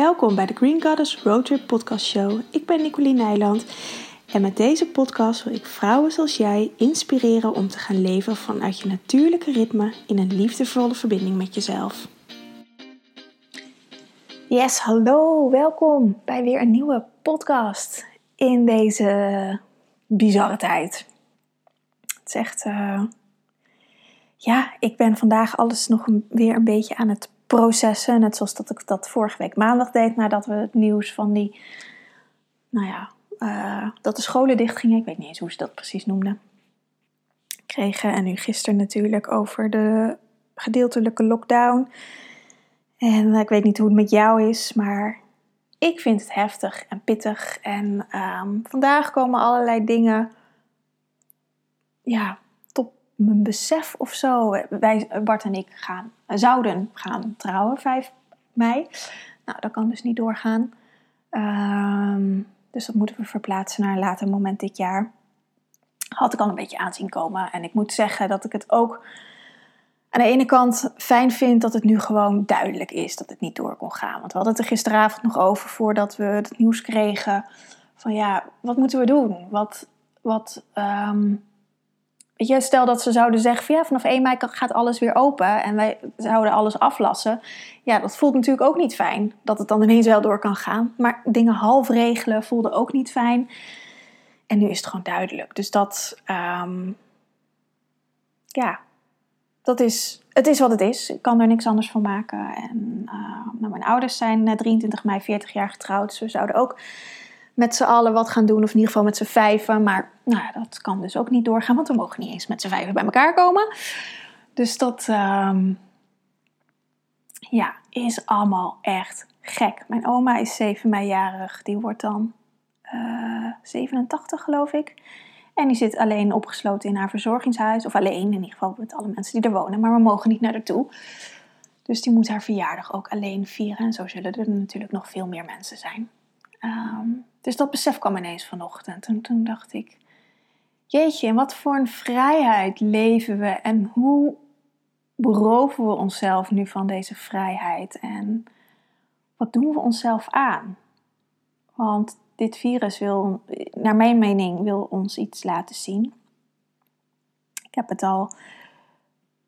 Welkom bij de Green Goddess Roadtrip Podcast Show. Ik ben Nicoline Nijland en met deze podcast wil ik vrouwen zoals jij inspireren om te gaan leven vanuit je natuurlijke ritme in een liefdevolle verbinding met jezelf. Yes, hallo, welkom bij weer een nieuwe podcast in deze bizarre tijd. Het is echt, uh, ja, ik ben vandaag alles nog weer een beetje aan het processen. Net zoals dat ik dat vorige week maandag deed, nadat we het nieuws van die, nou ja, uh, dat de scholen dichtgingen. Ik weet niet eens hoe ze dat precies noemden. Kregen. En nu gisteren natuurlijk over de gedeeltelijke lockdown. En ik weet niet hoe het met jou is, maar ik vind het heftig en pittig. En um, vandaag komen allerlei dingen ja, mijn besef of zo. Wij, Bart en ik gaan, zouden gaan trouwen 5 mei. Nou, dat kan dus niet doorgaan. Um, dus dat moeten we verplaatsen naar een later moment dit jaar. Had ik al een beetje aanzien komen. En ik moet zeggen dat ik het ook aan de ene kant fijn vind dat het nu gewoon duidelijk is dat het niet door kon gaan. Want we hadden het er gisteravond nog over voordat we het nieuws kregen. Van ja, wat moeten we doen? Wat, wat, Weet je, stel dat ze zouden zeggen ja, vanaf 1 mei gaat alles weer open en wij zouden alles aflassen. Ja, dat voelt natuurlijk ook niet fijn dat het dan ineens wel door kan gaan. Maar dingen half regelen voelde ook niet fijn. En nu is het gewoon duidelijk. Dus dat, um, ja, dat is, het is wat het is. Ik kan er niks anders van maken. En uh, nou, mijn ouders zijn 23 mei 40 jaar getrouwd. We zouden ook met z'n allen wat gaan doen. Of in ieder geval met z'n vijven. Maar nou, dat kan dus ook niet doorgaan, want we mogen niet eens met z'n vijven bij elkaar komen. Dus dat um, ja, is allemaal echt gek. Mijn oma is 7 meijarig. Die wordt dan uh, eh, 87 geloof ik. En die zit alleen opgesloten in haar verzorgingshuis. Of alleen in ieder geval met alle mensen die er wonen. Maar we mogen niet naar haar toe. Dus die moet haar verjaardag ook alleen vieren. En zo zullen er natuurlijk nog veel meer mensen zijn. Um, dus dat besef kwam ineens vanochtend. En toen dacht ik, jeetje, in wat voor een vrijheid leven we en hoe beroven we onszelf nu van deze vrijheid en wat doen we onszelf aan? Want dit virus wil, naar mijn mening, wil ons iets laten zien. Ik heb het al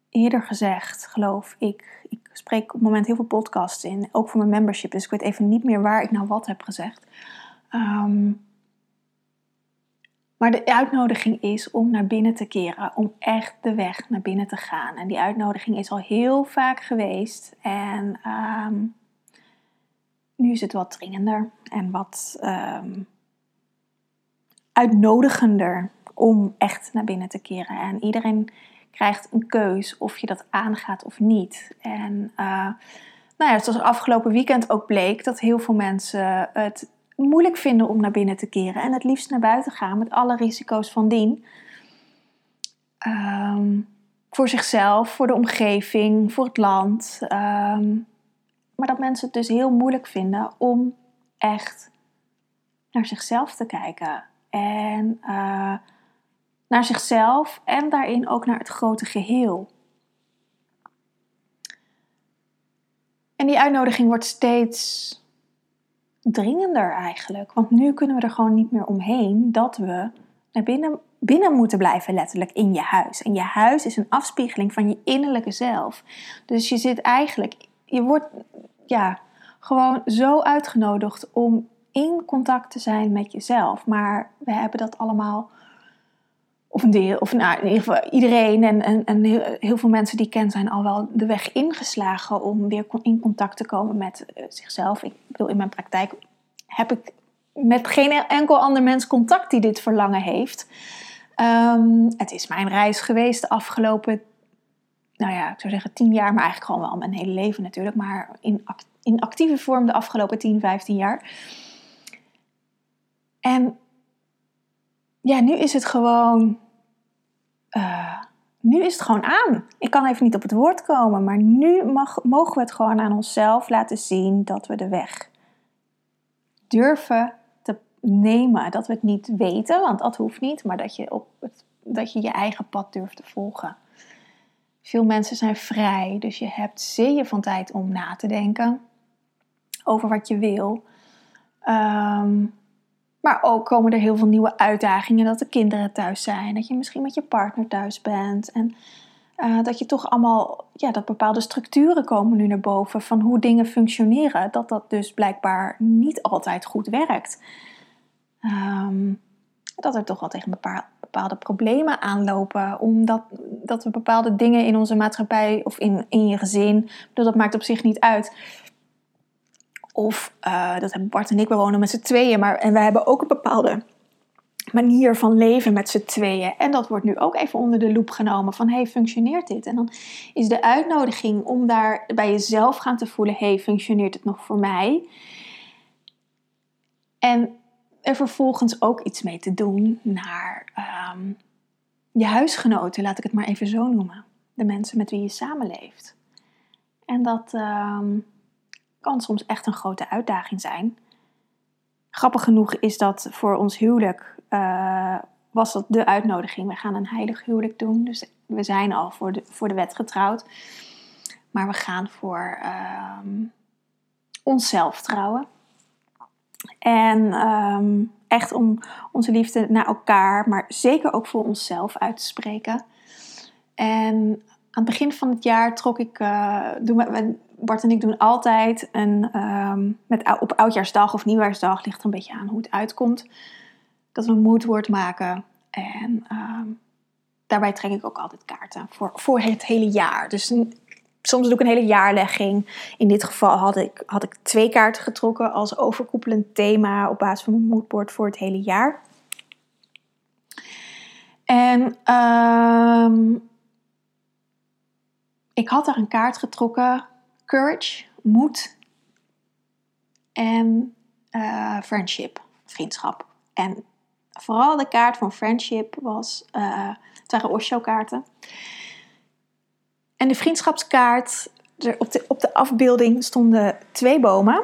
eerder gezegd, geloof ik. Ik spreek op het moment heel veel podcasts in, ook voor mijn membership, dus ik weet even niet meer waar ik nou wat heb gezegd. Um, maar de uitnodiging is om naar binnen te keren, om echt de weg naar binnen te gaan. En die uitnodiging is al heel vaak geweest. En um, nu is het wat dringender en wat um, uitnodigender om echt naar binnen te keren. En iedereen krijgt een keus of je dat aangaat of niet. En uh, nou ja, zoals afgelopen weekend ook bleek dat heel veel mensen het moeilijk vinden om naar binnen te keren en het liefst naar buiten gaan met alle risico's van dien. Ehm, voor zichzelf, voor de omgeving, voor het land. Ehm, maar dat mensen het dus heel moeilijk vinden om echt naar zichzelf te kijken. En uh, naar zichzelf en daarin ook naar het grote geheel. En die uitnodiging wordt steeds dringender eigenlijk. Want nu kunnen we er gewoon niet meer omheen dat we naar binnen, binnen moeten blijven, letterlijk in je huis. En je huis is een afspiegeling van je innerlijke zelf. Dus je zit eigenlijk, je wordt ja, gewoon zo uitgenodigd om in contact te zijn met jezelf. Maar we hebben dat allemaal of een deel, of nou, in ieder geval iedereen en, en, en heel, veel mensen die ik ken zijn al wel de weg ingeslagen om weer in contact te komen met uh, zichzelf. Ik bedoel, in mijn praktijk heb ik met geen enkel ander mens contact die dit verlangen heeft. Um, het is mijn reis geweest de afgelopen, nou ja, ik zou zeggen tien jaar, maar eigenlijk gewoon wel mijn hele leven natuurlijk, maar in, in actieve vorm de afgelopen 10, 15 jaar. En ja, nu is het gewoon. Uh, nu is het gewoon aan. Ik kan even niet op het woord komen, maar nu mag, mogen we het gewoon aan onszelf laten zien dat we de weg durven te nemen. Dat we het niet weten, want dat hoeft niet, maar dat je, op dat je je eigen pad durft te volgen. Veel mensen zijn vrij, dus je hebt zeeën van tijd om na te denken. over wat je wil. Ehm, maar ook komen er heel veel nieuwe uitdagingen. Dat de kinderen thuis zijn. Dat je misschien met je partner thuis bent. En uh, dat je toch allemaal, ja, dat bepaalde structuren komen nu naar boven van hoe dingen functioneren. Dat dat dus blijkbaar niet altijd goed werkt. Um, dat er toch wel tegen bepaalde problemen aanlopen. Omdat dat we bepaalde dingen in onze maatschappij of in, in je gezin, dat maakt op zich niet uit. Of uh, dat hebben Bart en ik, we wonen met z'n tweeën, maar en we hebben ook een bepaalde manier van leven met z'n tweeën. En dat wordt nu ook even onder de loep genomen van, hey, functioneert dit? En dan is de uitnodiging om daar bij jezelf gaan te voelen, hey, functioneert het nog voor mij? En er vervolgens ook iets mee te doen naar um, je huisgenoten, laat ik het maar even zo noemen. De mensen met wie je samenleeft. En dat um, kan soms echt een grote uitdaging zijn. Grappig genoeg is dat voor ons huwelijk uh, was dat de uitnodiging. We gaan een heilig huwelijk doen. Dus we zijn al voor de, voor de wet getrouwd. Maar we gaan voor um, onszelf trouwen. En um, echt om onze liefde naar elkaar, maar zeker ook voor onszelf uit te spreken. En aan het begin van het jaar trok ik, uh, doen we, Bart en ik doen altijd een, um, met, op oudjaarsdag of nieuwjaarsdag, ligt er een beetje aan hoe het uitkomt, dat we een moodwoord maken. En um, daarbij trek ik ook altijd kaarten voor, voor het hele jaar. Dus soms doe ik een hele jaarlegging. In dit geval had ik, had ik twee kaarten getrokken als overkoepelend thema op basis van mijn moodboard voor het hele jaar. En um, ik had daar een kaart getrokken: courage, moed en uh, friendship, vriendschap. En vooral de kaart van friendship was, uh, het waren Osho-kaarten. En de vriendschapskaart, er op, de, op de afbeelding stonden twee bomen.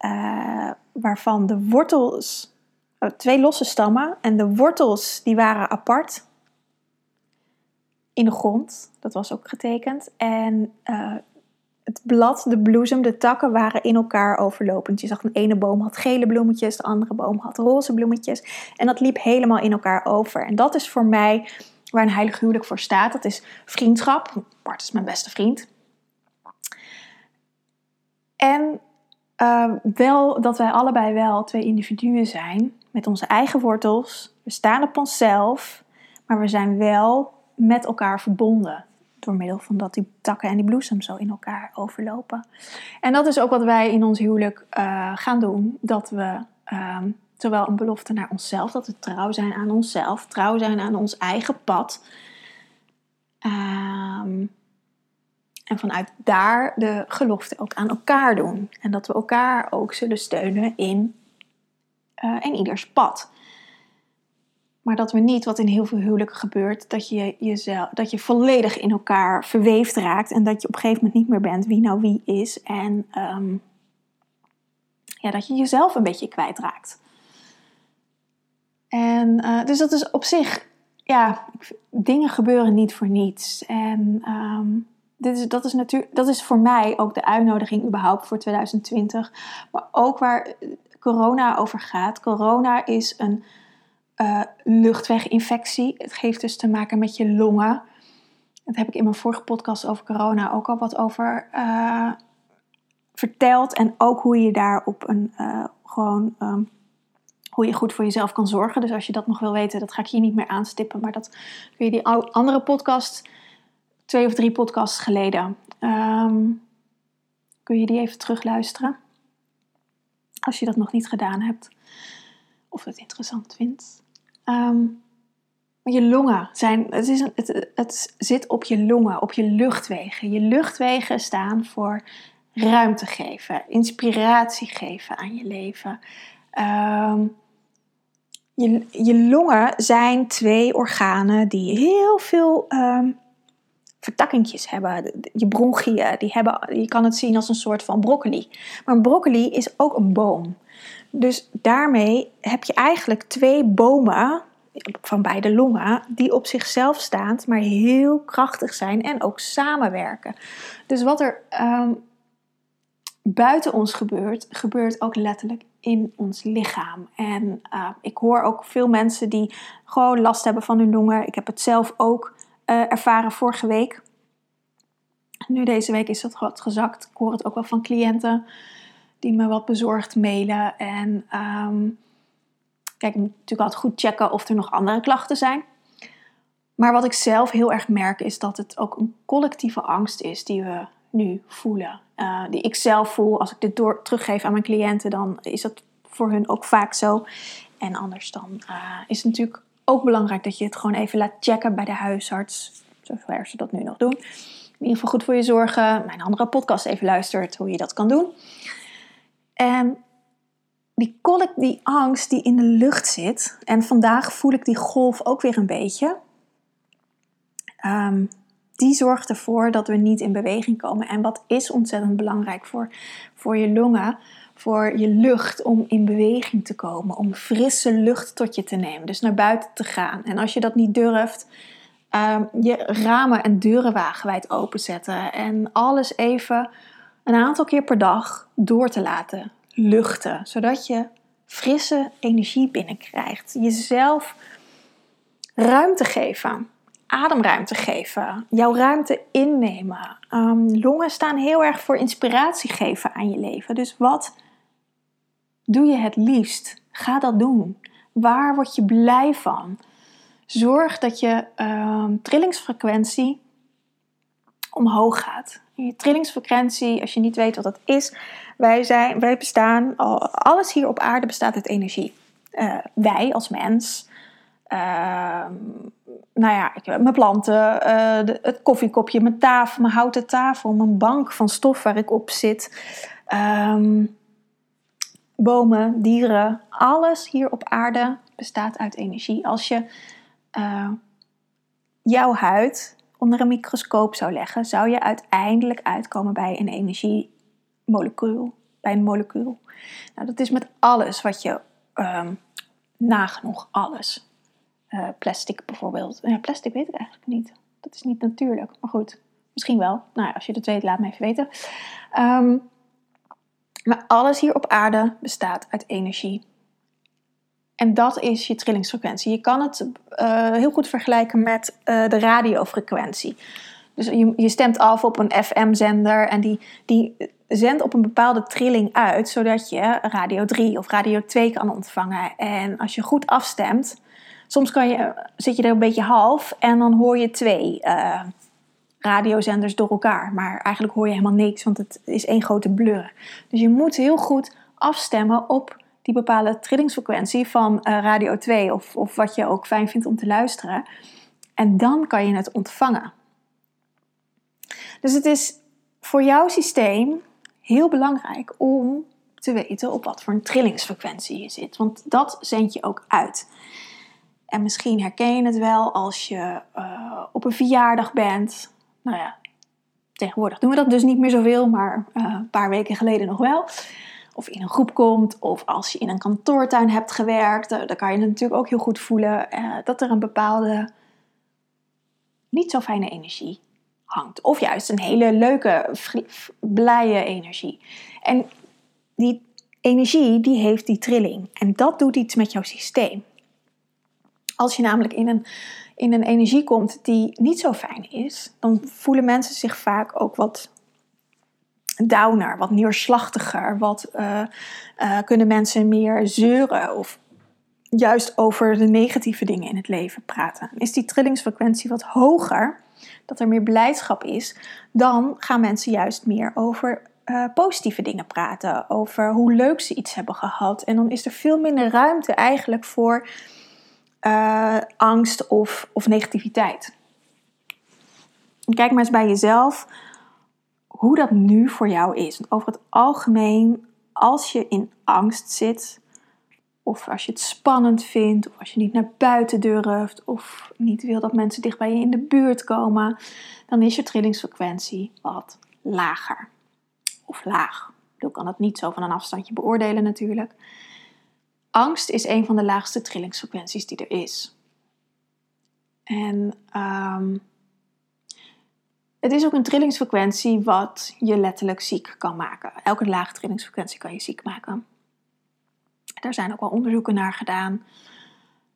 Uh, waarvan de wortels, uh, twee losse stammen. En de wortels die waren apart in de grond. Dat was ook getekend. En uh, het blad, de bloesem, de takken waren in elkaar overlopend. Je zag een ene boom had gele bloemetjes, de andere boom had roze bloemetjes. En dat liep helemaal in elkaar over. En dat is voor mij waar een heilig huwelijk voor staat. Dat is vriendschap. Bart is mijn beste vriend. En uh, wel dat wij allebei wel twee individuen zijn met onze eigen wortels. We staan op onszelf, maar we zijn wel met elkaar verbonden. Door middel van dat die takken en die bloesem zo in elkaar overlopen. En dat is ook wat wij in ons huwelijk uh, gaan doen. Dat we uh, Terwijl een belofte naar onszelf, dat we trouw zijn aan onszelf, trouw zijn aan ons eigen pad. Um, en vanuit daar de gelofte ook aan elkaar doen. En dat we elkaar ook zullen steunen in, uh, in ieders pad. Maar dat we niet, wat in heel veel huwelijken gebeurt, dat je, jezelf, dat je volledig in elkaar verweefd raakt. En dat je op een gegeven moment niet meer bent wie nou wie is. En um, ja, dat je jezelf een beetje kwijtraakt. En uh, dus dat is op zich, ja, dingen gebeuren niet voor niets. En um, dit is, dat, is natuurlijk, dat is voor mij ook de uitnodiging überhaupt voor 2020. Maar ook waar corona over gaat. Corona is een uh, luchtweginfectie. Het heeft dus te maken met je longen. Dat heb ik in mijn vorige podcast over corona ook al wat over uh, verteld. En ook hoe je daar op een uh, gewoon um, hoe je goed voor jezelf kan zorgen. Dus als je dat nog wil weten, dat ga ik hier niet meer aanstippen. Maar dat kun je die andere podcast, twee of drie podcasts geleden, um, kun je die even terugluisteren. Als je dat nog niet gedaan hebt. Of het interessant vindt. Um, je longen zijn, het, is het, het zit op je longen, op je luchtwegen. Je luchtwegen staan voor ruimte geven, inspiratie geven aan je leven. Um, je, je longen zijn twee organen die heel veel um, vertakkingjes hebben. Je bronchieën, die hebben, je kan het zien als een soort van broccoli. Maar een broccoli is ook een boom. Dus daarmee heb je eigenlijk twee bomen van beide longen die op zichzelf staand, maar heel krachtig zijn en ook samenwerken. Dus wat er um, buiten ons gebeurt, gebeurt ook letterlijk in ons lichaam. En uh, ik hoor ook veel mensen die gewoon last hebben van hun longen. Ik heb het zelf ook uh, ervaren vorige week. Nu deze week is dat wat gezakt. Ik hoor het ook wel van cliënten die me wat bezorgd mailen. En um, kijk, ik moet natuurlijk altijd goed checken of er nog andere klachten zijn. Maar wat ik zelf heel erg merk is dat het ook een collectieve angst is die we nu voelen. Uh, die ik zelf voel. Als ik dit door, teruggeef aan mijn cliënten, dan is dat voor hun ook vaak zo. En anders dan uh, is het natuurlijk ook belangrijk dat je het gewoon even laat checken bij de huisarts. Zover ze dat nu nog doen. In ieder geval goed voor je zorgen. Mijn andere podcast even luistert hoe je dat kan doen. En die, die angst die in de lucht zit. En vandaag voel ik die golf ook weer een beetje. Um, die zorgt ervoor dat we niet in beweging komen. En wat is ontzettend belangrijk voor, voor je longen, voor je lucht om in beweging te komen, om frisse lucht tot je te nemen, dus naar buiten te gaan. En als je dat niet durft, um, je ramen en deuren wagenwijd openzetten en alles even een aantal keer per dag door te laten luchten, zodat je frisse energie binnenkrijgt. Jezelf ruimte geven ademruimte geven, jouw ruimte innemen. Um, longen staan heel erg voor inspiratie geven aan je leven. Dus wat doe je het liefst? Ga dat doen. Waar word je blij van? Zorg dat je um, trillingsfrequentie omhoog gaat. Je trillingsfrequentie, als je niet weet wat dat is, wij, zijn, wij bestaan, alles hier op aarde bestaat uit energie. Uh, wij als mens, uh, nou ja, mijn planten, de, het koffiekopje, mijn tafel, mijn houten tafel, mijn bank van stof waar ik op zit. Um, bomen, dieren, alles hier op aarde bestaat uit energie. Als je uh, jouw huid onder een microscoop zou leggen, zou je uiteindelijk uitkomen bij een energiemolecuul. Bij een molecuul. Nou, dat is met alles wat je, um, nagenoeg alles, uh, plastic bijvoorbeeld. Ja, plastic weet ik eigenlijk niet. Dat is niet natuurlijk. Maar goed, misschien wel. Nou ja, als je het weet, laat me even weten. Um, maar alles hier op aarde bestaat uit energie. En dat is je trillingsfrequentie. Je kan het uh, heel goed vergelijken met uh, de radiofrequentie. Dus je, je, stemt af op een FM-zender en die, die zendt op een bepaalde trilling uit, zodat je radio 3 of radio 2 kan ontvangen. En als je goed afstemt, Soms kan je, zit je er een beetje half en dan hoor je twee uh, radiozenders door elkaar. Maar eigenlijk hoor je helemaal niks, want het is één grote blur. Dus je moet heel goed afstemmen op die bepaalde trillingsfrequentie van uh, radio 2 of, of wat je ook fijn vindt om te luisteren. En dan kan je het ontvangen. Dus het is voor jouw systeem heel belangrijk om te weten op wat voor een trillingsfrequentie je zit. Want dat zend je ook uit. En misschien herken je het wel als je uh, op een verjaardag bent. Nou ja, tegenwoordig doen we dat dus niet meer zoveel, maar uh, een paar weken geleden nog wel. Of in een groep komt, of als je in een kantoortuin hebt gewerkt, uh, dan kan je het natuurlijk ook heel goed voelen dat er een bepaalde niet zo fijne energie hangt. Of juist een hele leuke, blije energie. En die energie, die heeft die trilling. En dat doet iets met jouw systeem. Als je namelijk in een, in een energie komt die niet zo fijn is, dan voelen mensen zich vaak ook wat downer, wat neerslachtiger, wat uh, uh, kunnen mensen meer zeuren of juist over de negatieve dingen in het leven praten. Is die trillingsfrequentie wat hoger, dat er meer blijdschap is, dan gaan mensen juist meer over uh, positieve dingen praten, over hoe leuk ze iets hebben gehad. En dan is er veel minder ruimte eigenlijk voor angst of, of negativiteit. kijk maar eens bij jezelf hoe dat nu voor jou is. Over het algemeen, als je in angst zit, of als je het spannend vindt, of als je niet naar buiten durft, of niet wil dat mensen dicht bij je in de buurt komen, dan is je trillingsfrequentie wat lager. Of laag. Ik kan het niet zo van een afstandje beoordelen natuurlijk. Angst is een van de laagste trillingsfrequenties die er is. En um, het is ook een trillingsfrequentie wat je letterlijk ziek kan maken. Elke lage trillingsfrequentie kan je ziek maken. Daar zijn ook wel onderzoeken naar gedaan.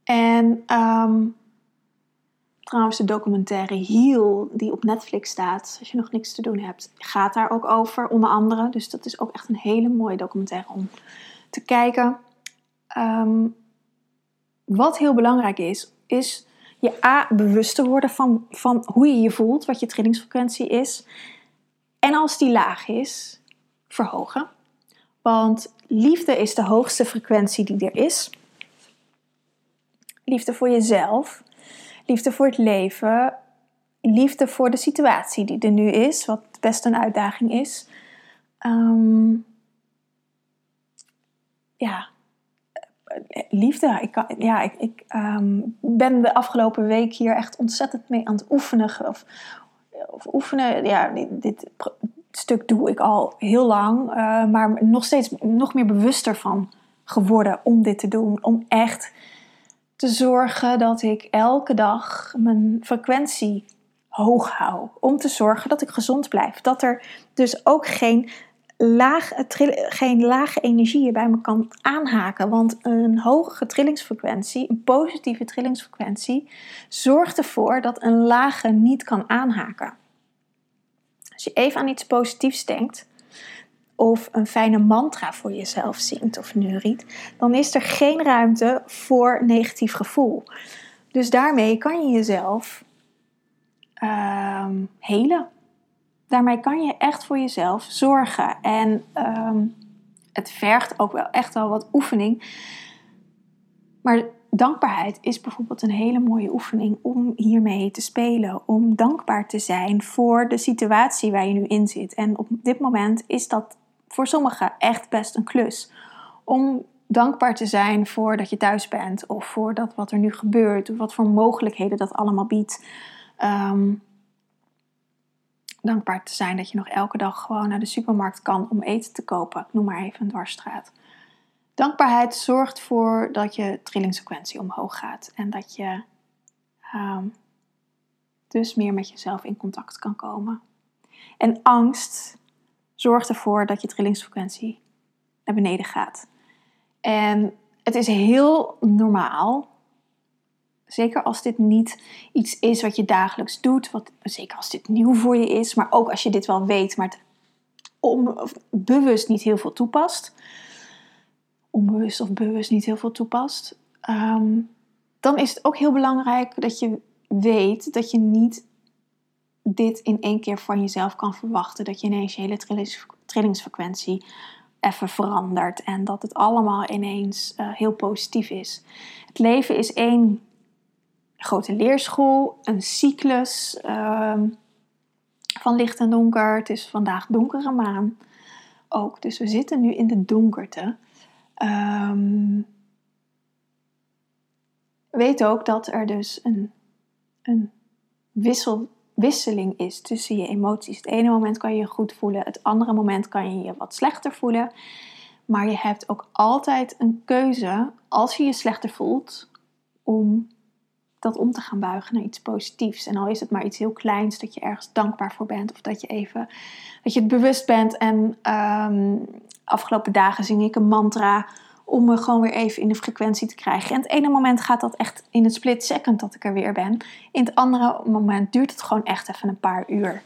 En ehm, trouwens, de documentaire Heal, die op Netflix staat, als je nog niks te doen hebt, gaat daar ook over, onder andere. Dus dat is ook echt een hele mooie documentaire om te kijken. Ehm, wat heel belangrijk is, is je A, bewust te worden van, van hoe je je voelt, wat je trillingsfrequentie is. En als die laag is, verhogen. Want liefde is de hoogste frequentie die er is. Liefde voor jezelf, liefde voor het leven, liefde voor de situatie die er nu is, wat best een uitdaging is. Ehm, ja, liefde. Ik, ja, ik, ehm, ben de afgelopen week hier echt ontzettend mee aan het oefenen. Of, of oefenen, ja, dit, stuk doe ik al heel lang, uh, maar nog steeds nog meer bewuster van geworden om dit te doen. Om echt te zorgen dat ik elke dag mijn frequentie hoog hou. Om te zorgen dat ik gezond blijf. Dat er dus ook geen laag, geen lage energieën bij me kan aanhaken. Want een hoge trillingsfrequentie, een positieve trillingsfrequentie, zorgt ervoor dat een lage niet kan aanhaken. Als je even aan iets positiefs denkt, of een fijne mantra voor jezelf zingt of neuriet, dan is er geen ruimte voor negatief gevoel. Dus daarmee kan je jezelf uh, helen daarmee kan je echt voor jezelf zorgen. En ehm, het vergt ook wel echt wel wat oefening. Maar dankbaarheid is bijvoorbeeld een hele mooie oefening om hiermee te spelen. Om dankbaar te zijn voor de situatie waar je nu in zit. En op dit moment is dat voor sommigen echt best een klus. Om dankbaar te zijn voor dat je thuis bent. Of voor dat wat er nu gebeurt. Of wat voor mogelijkheden dat allemaal biedt. Um, dankbaar te zijn dat je nog elke dag gewoon naar de supermarkt kan om eten te kopen. noem maar even een dwarsstraat. Dankbaarheid zorgt ervoor dat je trillingssequentie omhoog gaat en dat je um, dus meer met jezelf in contact kan komen. En angst zorgt ervoor dat je trillingsfrequentie naar beneden gaat. En het is heel normaal Zeker als dit niet iets is wat je dagelijks doet, wat, zeker als dit nieuw voor je is, maar ook als je dit wel weet, maar het bewust niet heel veel toepast. Onbewust of bewust niet heel veel toepast. Ehm, dan is het ook heel belangrijk dat je weet dat je niet dit in één keer van jezelf kan verwachten. Dat je ineens je hele trillingsfrequentie even verandert en dat het allemaal ineens uh, heel positief is. Het leven is één grote leerschool, een cyclus ehm, van licht en donker. Het is vandaag donkere maan ook, dus we zitten nu in de donkerte. Um, weet ook dat er dus een, een wissel, wisseling is tussen je emoties. Het ene moment kan je je goed voelen, het andere moment kan je je wat slechter voelen. Maar je hebt ook altijd een keuze als je je slechter voelt om dat om te gaan buigen naar iets positiefs. En al is het maar iets heel kleins, dat je ergens dankbaar voor bent. Of dat je even, dat je het bewust bent. En um, afgelopen dagen zing ik een mantra om me gewoon weer even in de frequentie te krijgen. En het ene moment gaat dat echt in een split second dat ik er weer ben. In het andere moment duurt het gewoon echt even een paar uur.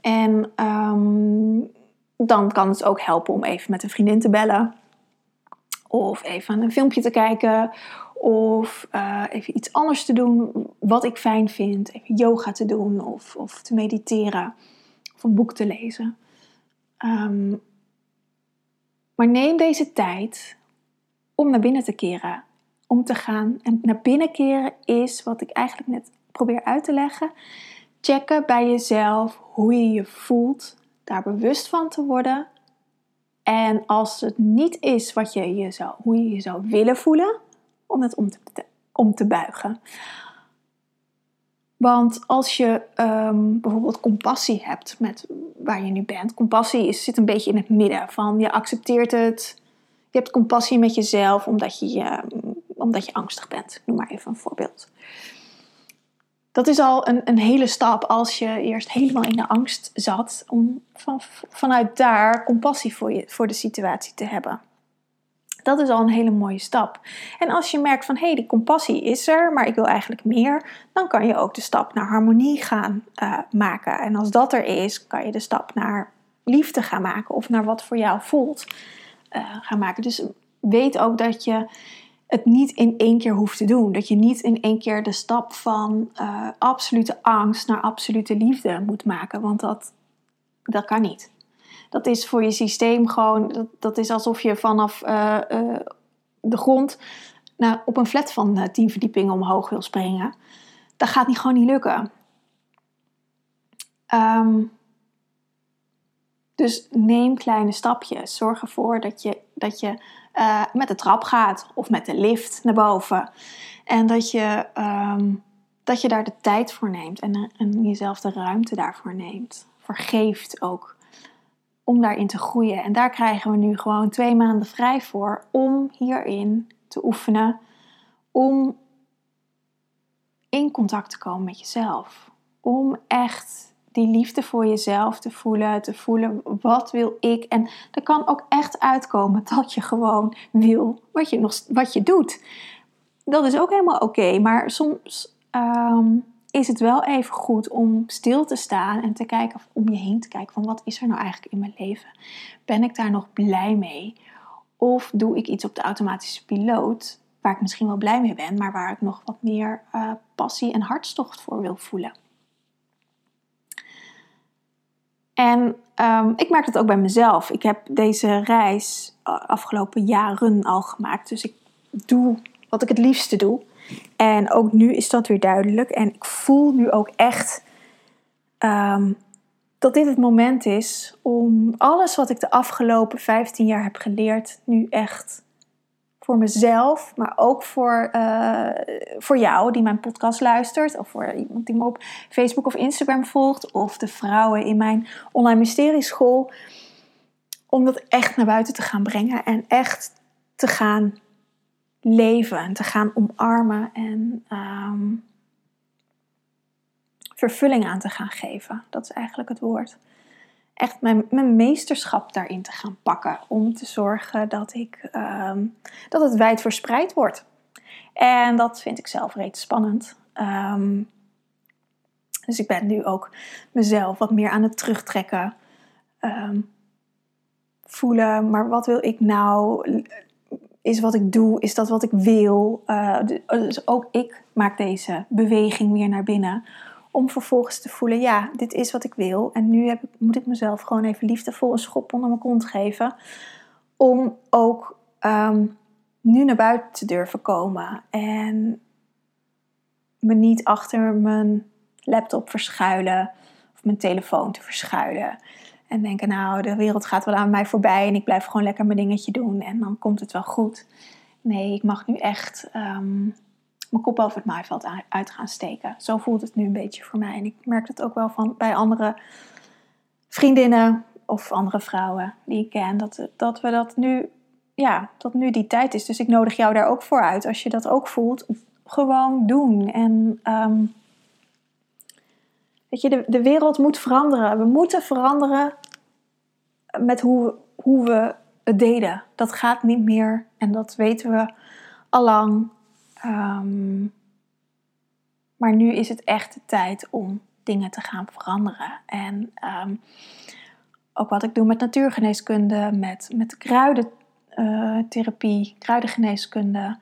En um, dan kan het ook helpen om even met een vriendin te bellen. Of even een filmpje te kijken. Of uh, even iets anders te doen wat ik fijn vind. Even yoga te doen of, of te mediteren. Of een boek te lezen. Um, maar neem deze tijd om naar binnen te keren. Om te gaan. En naar binnen keren is wat ik eigenlijk net probeer uit te leggen. Checken bij jezelf hoe je je voelt. Daar bewust van te worden. En als het niet is wat je, je zou, hoe je je zou willen voelen, om het om te, om te buigen. Want als je um, bijvoorbeeld compassie hebt met waar je nu bent, compassie is, zit een beetje in het midden van je accepteert het, je hebt compassie met jezelf omdat je, omdat je angstig bent. Noem maar even een voorbeeld. dat is al een, een hele stap als je eerst helemaal in de angst zat, om van, vanuit daar compassie voor, je, voor de situatie te hebben. Dat is al een hele mooie stap. En als je merkt van hé, hey, die compassie is er, maar ik wil eigenlijk meer, dan kan je ook de stap naar harmonie gaan uh, maken. En als dat er is, kan je de stap naar liefde gaan maken of naar wat voor jou voelt uh, gaan maken. Dus weet ook dat je het niet in één keer hoeft te doen. Dat je niet in één keer de stap van uh, absolute angst naar absolute liefde moet maken, want dat, dat kan niet. Dat is voor je systeem gewoon, dat, dat is alsof je vanaf uh, uh, de grond op een flat van tien verdiepingen omhoog wil springen. Dat gaat niet, gewoon niet lukken. Um, dus neem kleine stapjes. Zorg ervoor dat je, dat je met de trap gaat of met de lift naar boven. En dat je, um, dat je daar de tijd voor neemt en, en jezelf de ruimte daarvoor neemt. Vergeeft ook om daarin te groeien. En daar krijgen we nu gewoon twee maanden vrij voor om hierin te oefenen. Om in contact te komen met jezelf. Om echt die liefde voor jezelf te voelen, te voelen wat wil ik. En er kan ook echt uitkomen dat je gewoon wil wat je, nog, wat je doet. Dat is ook helemaal oké, maar soms ehm, is het wel even goed om stil te staan en te kijken, om je heen te kijken van wat is er nou eigenlijk in mijn leven? Ben ik daar nog blij mee? Of doe ik iets op de automatische piloot waar ik misschien wel blij mee ben, maar waar ik nog wat meer uh, passie en hartstocht voor wil voelen? En um, ik merk dat ook bij mezelf. Ik heb deze reis afgelopen jaren al gemaakt. Dus ik doe wat ik het liefste doe. En ook nu is dat weer duidelijk. En ik voel nu ook echt um, dat dit het moment is om alles wat ik de afgelopen 15 jaar heb geleerd, nu echt voor mezelf, maar ook voor, uh, voor jou die mijn podcast luistert, of voor iemand die me op Facebook of Instagram volgt, of de vrouwen in mijn online mysterieschool, om dat echt naar buiten te gaan brengen en echt te gaan leven en te gaan omarmen en um, vervulling aan te gaan geven. Dat is eigenlijk het woord echt mijn, mijn meesterschap daarin te gaan pakken. Om te zorgen dat, ik, ehm, dat het wijd verspreid wordt. En dat vind ik zelf reeds spannend. Ehm, dus ik ben nu ook mezelf wat meer aan het terugtrekken. Ehm, voelen, maar wat wil ik nou? Is wat ik doe, is dat wat ik wil? Uh, dus ook ik maak deze beweging weer naar binnen om vervolgens te voelen, ja, dit is wat ik wil. En nu heb, moet ik mezelf gewoon even liefdevol een schop onder mijn kont geven. Om ook ehm, nu naar buiten te durven komen. En me niet achter mijn laptop verschuilen. Of mijn telefoon te verschuilen. En denken, nou, de wereld gaat wel aan mij voorbij. En ik blijf gewoon lekker mijn dingetje doen. En dan komt het wel goed. Nee, ik mag nu echt ehm, mijn kop over het maaiveld uit gaan steken. Zo voelt het nu een beetje voor mij. En ik merk dat ook wel van bij andere vriendinnen of andere vrouwen die ik ken. Dat, dat we dat nu, ja, dat nu die tijd is. Dus ik nodig jou daar ook voor uit. Als je dat ook voelt, gewoon doen. En um, weet je, de, wereld moet veranderen. We moeten veranderen met hoe, hoe we het deden. Dat gaat niet meer. En dat weten we al lang. Ehm, maar nu is het echt de tijd om dingen te gaan veranderen. En ehm, ook wat ik doe met natuurgeneeskunde, met, met kruidentherapie, kruidengeneeskunde,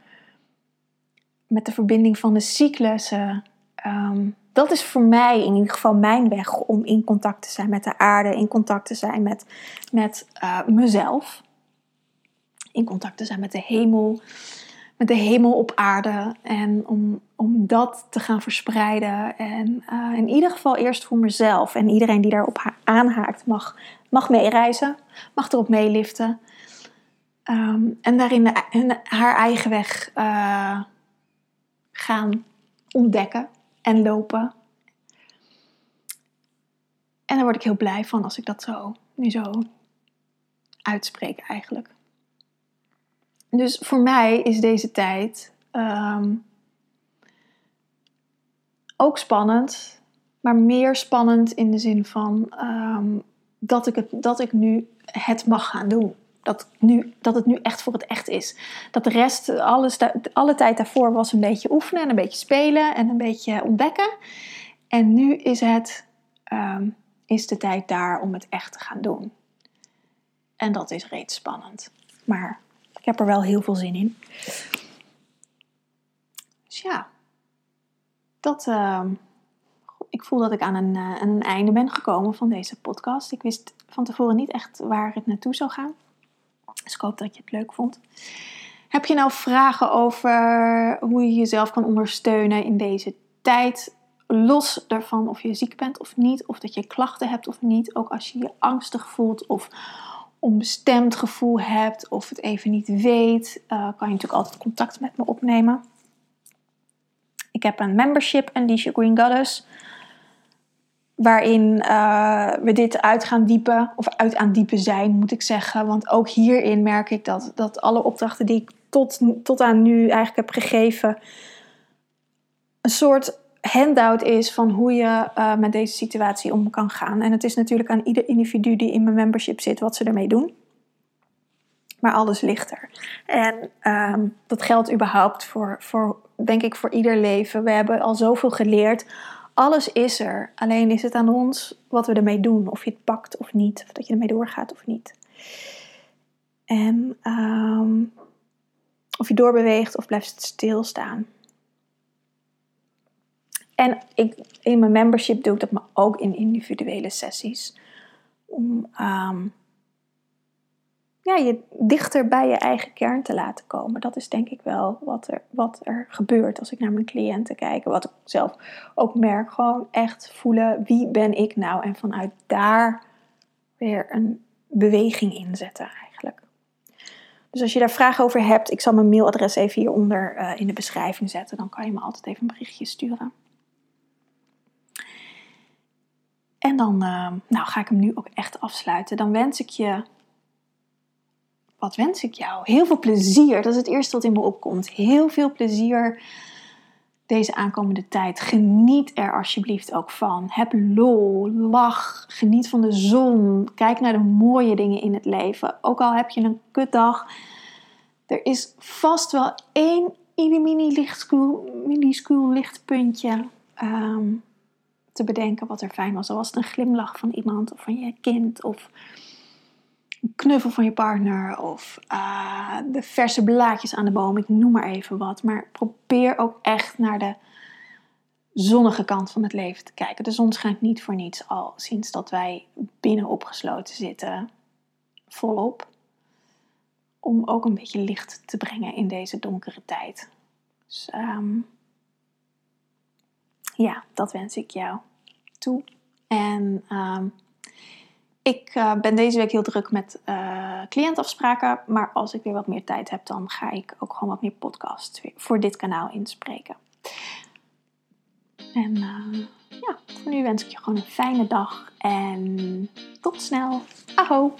met de verbinding van de cyclussen. Ehm, dat is voor mij in ieder geval mijn weg om in contact te zijn met de aarde, in contact te zijn met, met uh, mezelf, in contact te zijn met de hemel met de hemel op aarde. En om, om dat te gaan verspreiden. En uh, in ieder geval eerst voor mezelf. En iedereen die daarop aanhaakt mag, mag meereizen, mag erop meeliften. Um, en daarin de, haar eigen weg uh, gaan ontdekken en lopen. En daar word ik heel blij van als ik dat zo, nu zo uitspreek eigenlijk. Dus voor mij is deze tijd um, ook spannend, maar meer spannend in de zin van ehm, dat, ik het, dat ik nu het mag gaan doen. Dat, nu, dat het nu echt voor het echt is. Dat de rest, alles, alle tijd daarvoor was een beetje oefenen en een beetje spelen en een beetje ontdekken. En nu is het, ehm, is de tijd daar om het echt te gaan doen. En dat is reeds spannend. Maar ik heb er wel heel veel zin in. Dus ja, dat, uh, ik voel dat ik aan een, uh, een einde ben gekomen van deze podcast. Ik wist van tevoren niet echt waar het naartoe zou gaan. Dus ik hoop dat je het leuk vond. Heb je nou vragen over hoe je jezelf kan ondersteunen in deze tijd? Los daarvan of je ziek bent of niet, of dat je klachten hebt of niet. Ook als je je angstig voelt of onbestemd gevoel hebt of het even niet weet, uh, kan je natuurlijk altijd contact met me opnemen. Ik heb een membership, Alicia Green Goddess, waarin uh, we dit uit gaan diepen, of uit aan diepen zijn, moet ik zeggen. Want ook hierin merk ik dat, dat alle opdrachten die ik tot, tot aan nu eigenlijk heb gegeven, een soort handout is van hoe je uh, met deze situatie om kan gaan. En het is natuurlijk aan ieder individu die in mijn membership zit wat ze ermee doen. Maar alles ligt er. En um, dat geldt überhaupt voor, voor, denk ik, voor ieder leven. We hebben al zoveel geleerd. Alles is er. Alleen is het aan ons wat we ermee doen. Of je het pakt of niet. Of dat je ermee doorgaat of niet. En um, of je doorbeweegt of blijft stilstaan. En ik, in mijn membership doe ik dat maar ook in individuele sessies. Om um, ja, je dichter bij je eigen kern te laten komen. Dat is denk ik wel wat er, wat er gebeurt als ik naar mijn cliënten kijk. Wat ik zelf ook merk. Gewoon echt voelen wie ben ik nou. En vanuit daar weer een beweging inzetten eigenlijk. Dus als je daar vragen over hebt, ik zal mijn mailadres even hieronder uh, in de beschrijving zetten. Dan kan je me altijd even een berichtje sturen. En dan uh, nou, ga ik hem nu ook echt afsluiten. Dan wens ik je. Wat wens ik jou? Heel veel plezier. Dat is het eerste wat in me opkomt. Heel veel plezier deze aankomende tijd. Geniet er alsjeblieft ook van. Heb lol, lach, geniet van de zon. Kijk naar de mooie dingen in het leven. Ook al heb je een kutdag. Er is vast wel één minuscuul lichtpuntje. Um, te bedenken wat er fijn was. Al was het een glimlach van iemand of van je kind of knuffel van je partner of uh, de verse blaadjes aan de boom. Ik noem maar even wat. Maar probeer ook echt naar de zonnige kant van het leven te kijken. De zon schijnt niet voor niets al sinds dat wij binnen opgesloten zitten. Volop. Om ook een beetje licht te brengen in deze donkere tijd. Dus um, ja, dat wens ik jou toe. En um, ik uh, ben deze week heel druk met uh, cliëntafspraken. Maar als ik weer wat meer tijd heb, dan ga ik ook gewoon wat meer podcasts voor dit kanaal inspreken. En uh, ja, voor nu wens ik je gewoon een fijne dag. En tot snel. Aho!